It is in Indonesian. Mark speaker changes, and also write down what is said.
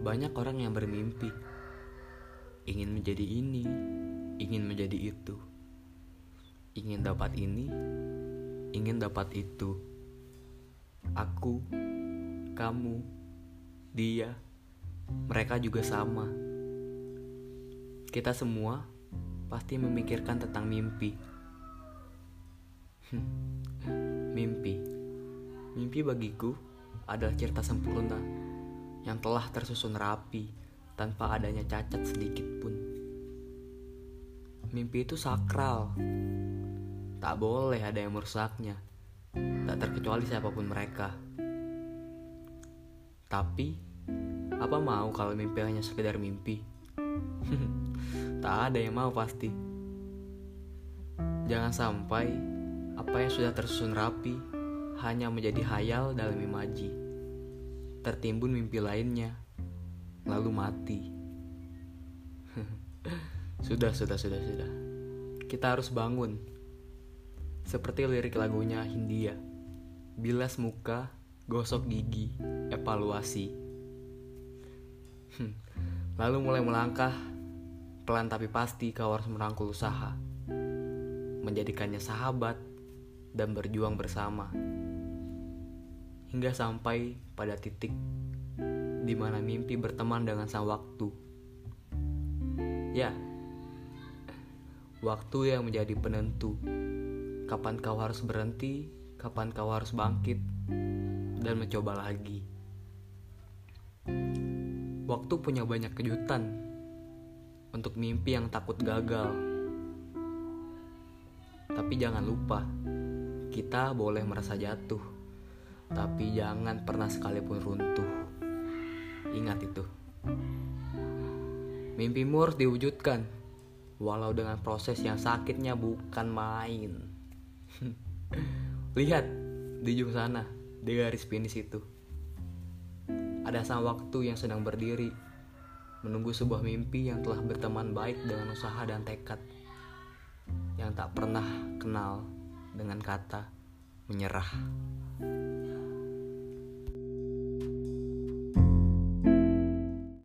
Speaker 1: Banyak orang yang bermimpi ingin menjadi ini, ingin menjadi itu, ingin dapat ini, ingin dapat itu. Aku, kamu, dia, mereka juga sama. Kita semua pasti memikirkan tentang mimpi. mimpi, mimpi bagiku adalah cerita sempurna yang telah tersusun rapi tanpa adanya cacat sedikit pun. Mimpi itu sakral, tak boleh ada yang merusaknya, tak terkecuali siapa pun mereka. Tapi, apa mau kalau mimpi hanya sekedar mimpi? tak ada yang mau pasti. Jangan sampai apa yang sudah tersusun rapi hanya menjadi hayal dalam imaji tertimbun mimpi lainnya, lalu mati. sudah, sudah, sudah, sudah. Kita harus bangun. Seperti lirik lagunya Hindia. Bilas muka, gosok gigi, evaluasi. lalu mulai melangkah, pelan tapi pasti kau harus merangkul usaha. Menjadikannya sahabat dan berjuang bersama hingga sampai pada titik di mana mimpi berteman dengan sang waktu. Ya, waktu yang menjadi penentu kapan kau harus berhenti, kapan kau harus bangkit, dan mencoba lagi. Waktu punya banyak kejutan untuk mimpi yang takut gagal. Tapi jangan lupa, kita boleh merasa jatuh tapi jangan pernah sekalipun runtuh. Ingat itu. Mimpimu harus diwujudkan, walau dengan proses yang sakitnya bukan main. Lihat di ujung sana, di garis finish itu. Ada sang waktu yang sedang berdiri, menunggu sebuah mimpi yang telah berteman baik dengan usaha dan tekad, yang tak pernah kenal dengan kata menyerah.